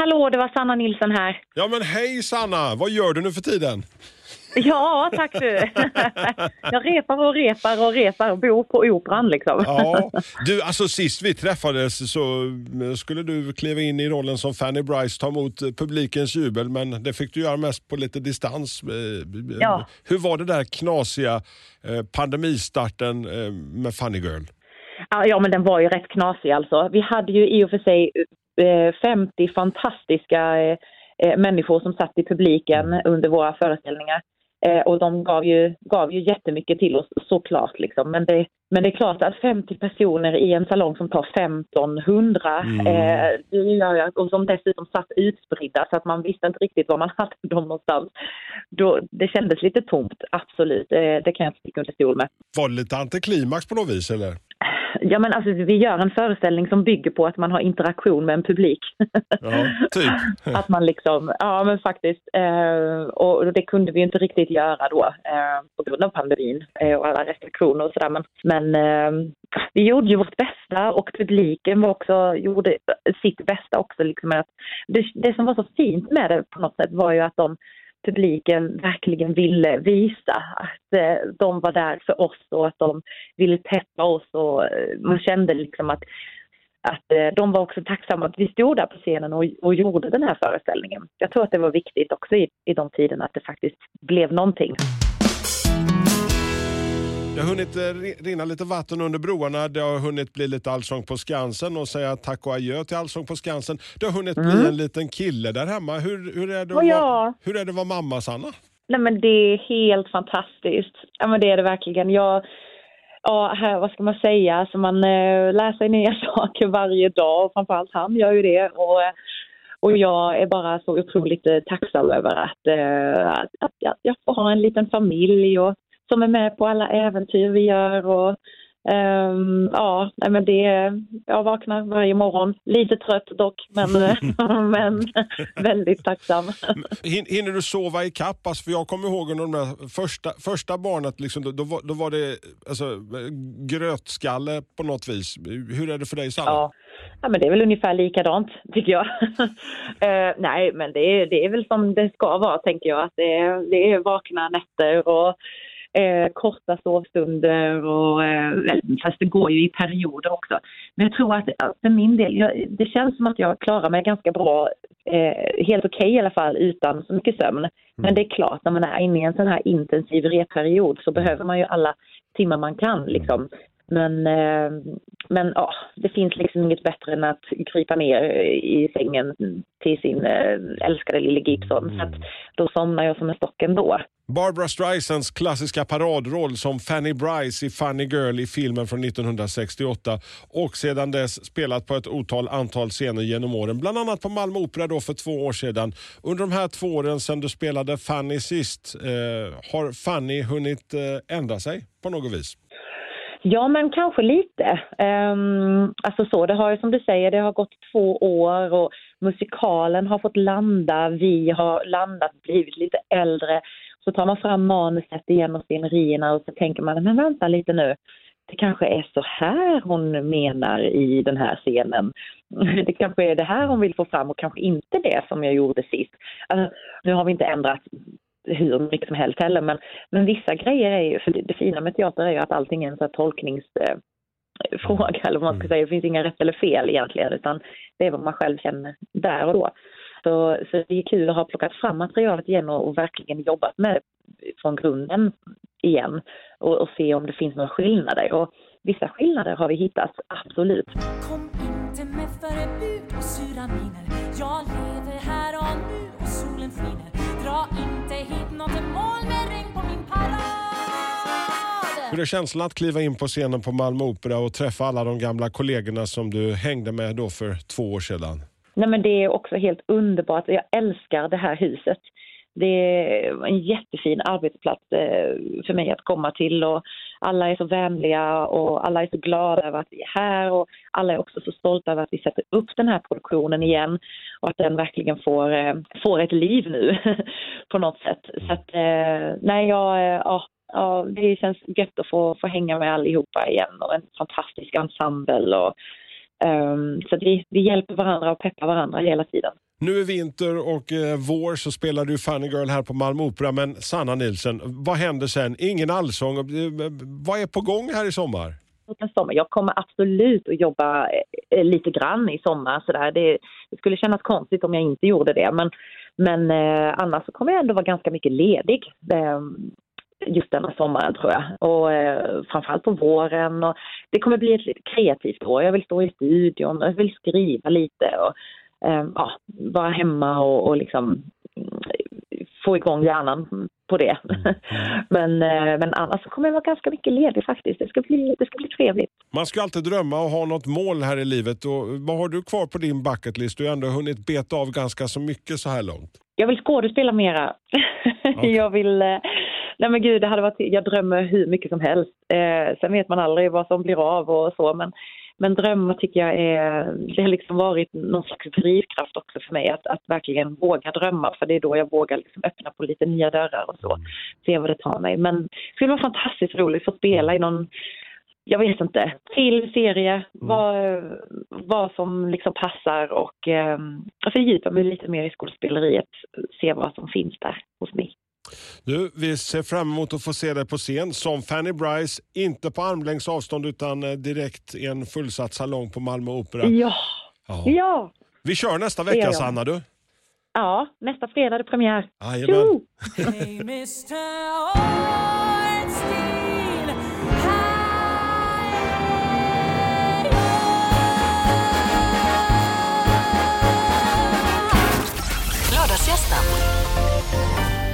Hallå, det var Sanna Nilsson här. Ja men hej Sanna, vad gör du nu för tiden? Ja, tack du. Jag repar och repar och repar och bor på Operan liksom. Ja, du alltså sist vi träffades så skulle du kliva in i rollen som Fanny Bryce, ta emot publikens jubel men det fick du göra mest på lite distans. Eh, Ja. Hur var det där knasiga eh, pandemistarten eh, med Funny Girl? Ja, men den var ju rätt knasig alltså. Vi hade ju i och för sig eh, 50 fantastiska eh, eh, människor som satt i publiken under våra föreställningar. Eh, och de gav ju, gav ju jättemycket till oss såklart. Liksom. Men, det, men det är klart att 50 personer i en salong som tar 1500 eh, det gör ju att- och som dessutom satt utspridda så att man visste inte riktigt var man hade dem någonstans. Då, det kändes lite tomt, absolut. Eh, det kan jag inte sticka under stol med. Var det lite antiklimax på något vis eller? Ja, men alltså, vi gör en föreställning som bygger på att man har interaktion med en publik. Ja, typ. att man liksom, ja men faktiskt. Eh, och det kunde vi inte riktigt göra då eh, på grund av pandemin eh, och alla restriktioner och sådär. Men, men eh, vi gjorde ju vårt bästa och publiken var också, gjorde sitt bästa också. Liksom, att det, det som var så fint med det på något sätt var ju att de publiken verkligen ville visa att eh, de var där för oss och att de ville peppa oss och eh, man kände liksom att att eh, de var också tacksamma att vi stod där på scenen och, och gjorde den här föreställningen. Jag tror att det var viktigt också i, i de tiderna att det faktiskt blev någonting. Det har hunnit eh, ri- rinna lite vatten under broarna, det har hunnit bli lite Allsång på Skansen och säga tack och adjö till Allsång på Skansen. Det har hunnit bli en liten kille där hemma. Hur, hur, är, det att jag. vara, hur är det att vara mamma, Sanna? Nej men det är helt fantastiskt. Ja men det är det verkligen. Jag, ja, här, vad ska man säga, alltså man eh, lär sig nya saker varje dag och framförallt han gör ju det. Och, eh, och jag är bara så otroligt eh, tacksam över att, eh, att, att jag får ha en liten familj och, som är med på alla äventyr vi gör. Och, ehm, ja, men det, jag vaknar varje morgon, lite trött dock, men, men väldigt tacksam. Hin- Hinner du sova i kapp? Alltså, för jag kommer ihåg under de där första, första barnet, liksom, då, då, var, då var det alltså, grötskalle på något vis. Hur är det för dig Sanna? Ja. ja, men det är väl ungefär likadant tycker jag. Eh, nej, men det är, det är väl som det ska vara tänker jag. Att det, är, det är vakna nätter och eh, korta sovstunder och eh, fast det går ju i perioder också. Men jag tror att för min del, jag, det känns som att jag klarar mig ganska bra, eh, helt okej i alla fall utan så mycket sömn. Men det är klart, när man är inne i en sån här intensiv repperiod så behöver man ju alla timmar man kan liksom. Men, eh, men ja, det finns liksom inget bättre än att krypa ner i sängen till sin eh, älskade lille Gibson. Så att då somnar jag som en stock ändå. Barbara Streisands klassiska paradroll som Fanny Bryce i Funny Girl i filmen från 1968 och sedan dess spelat på ett otal antal scener genom åren, bland annat på Malmö Opera då för två år sedan. Under de här två åren sedan du spelade Fanny sist, eh, har Fanny hunnit eh, ändra sig på något vis? Ja, men kanske lite. Um, alltså så, det har ju som du säger, det har gått två år och musikalen har fått landa, vi har landat, blivit lite äldre. Så tar man fram manuset igen och scenerierna och så tänker man, men vänta lite nu. Det kanske är så här hon menar i den här scenen. Det kanske är det här hon vill få fram och kanske inte det som jag gjorde sist. Alltså, nu har vi inte ändrat hur mycket som helst heller. Men, men vissa grejer är ju, för det, det fina med teater är ju att allting är en sån här tolkningsfråga, fråga, eller vad man ska säga. Det finns inga rätt eller fel egentligen, utan det är vad man själv känner där och då. Så, så det är kul att ha plockat fram materialet igen och, och verkligen jobbat med det från grunden igen och, och se om det finns några skillnader. Och vissa skillnader har vi hittat, absolut. Kom inte med förebud och sura miner Hur är känslan att kliva in på scenen på Malmö Opera och träffa alla de gamla kollegorna som du hängde med då för två år sedan? Nej, men det är också helt underbart. Jag älskar det här huset. Det är en jättefin arbetsplats eh, för mig att komma till och alla är så vänliga och alla är så glada över att vi är här och alla är också så stolta över att vi sätter upp den här produktionen igen och att den verkligen får, eh, får ett liv nu på något sätt. Så att, eh, nej, jag, ja, ja, det känns gött att få, få hänga med allihopa igen och en fantastisk ensemble och ehm, så vi, vi hjälper varandra och peppar varandra hela tiden. Nu är vinter och eh, vår så spelar du Funny Girl här på Malmö Opera. Men Sanna Nilsson, vad händer sen? Ingen allsång. Eh, Vad är på gång här i sommar? Jag kommer absolut att jobba eh, lite grann i sommar. Sådär. Det, det skulle kännas konstigt om jag inte gjorde det. Men, men eh, annars så kommer jag ändå vara ganska mycket ledig. Just denna sommaren tror jag. Och eh, framförallt på våren. Och det kommer bli ett lite kreativt år. Jag vill stå i studion och jag vill skriva lite och eh, ja, vara hemma och, och liksom mm, få igång hjärnan på det. men, eh, men annars kommer jag vara ganska mycket ledig faktiskt. Det ska bli, det ska bli trevligt. Man ska alltid drömma och ha något mål här i livet. Och vad har du kvar på din bucket list? Du har ändå hunnit beta av ganska så mycket så här långt. Jag vill skådespela mera. jag vill... eh, Nej men gud, det hade varit, jag drömmer hur mycket som helst. Eh, sen vet man aldrig vad som blir av och så, men, men drömmar tycker jag är, det har liksom varit någon slags drivkraft också för mig att, att verkligen våga drömma, för det är då jag vågar liksom öppna på lite nya dörrar och så, se vad det tar mig. Men det skulle vara fantastiskt roligt att spela i någon jag vet inte, film, serie, vad, vad som liksom passar och eh, fördjupa mig lite mer i skådespeleriet, se vad som finns där hos mig. Du, vi ser fram emot att få se dig på scen som Fanny Bryce. Inte på armlängds avstånd utan eh, direkt i en fullsatt salong på Malmö Opera. Ja, Ja. ja, Vi kör nästa vecka jag. Sanna du. ja, nästa fredag är det premiär. Jajamän. Lördagsgästen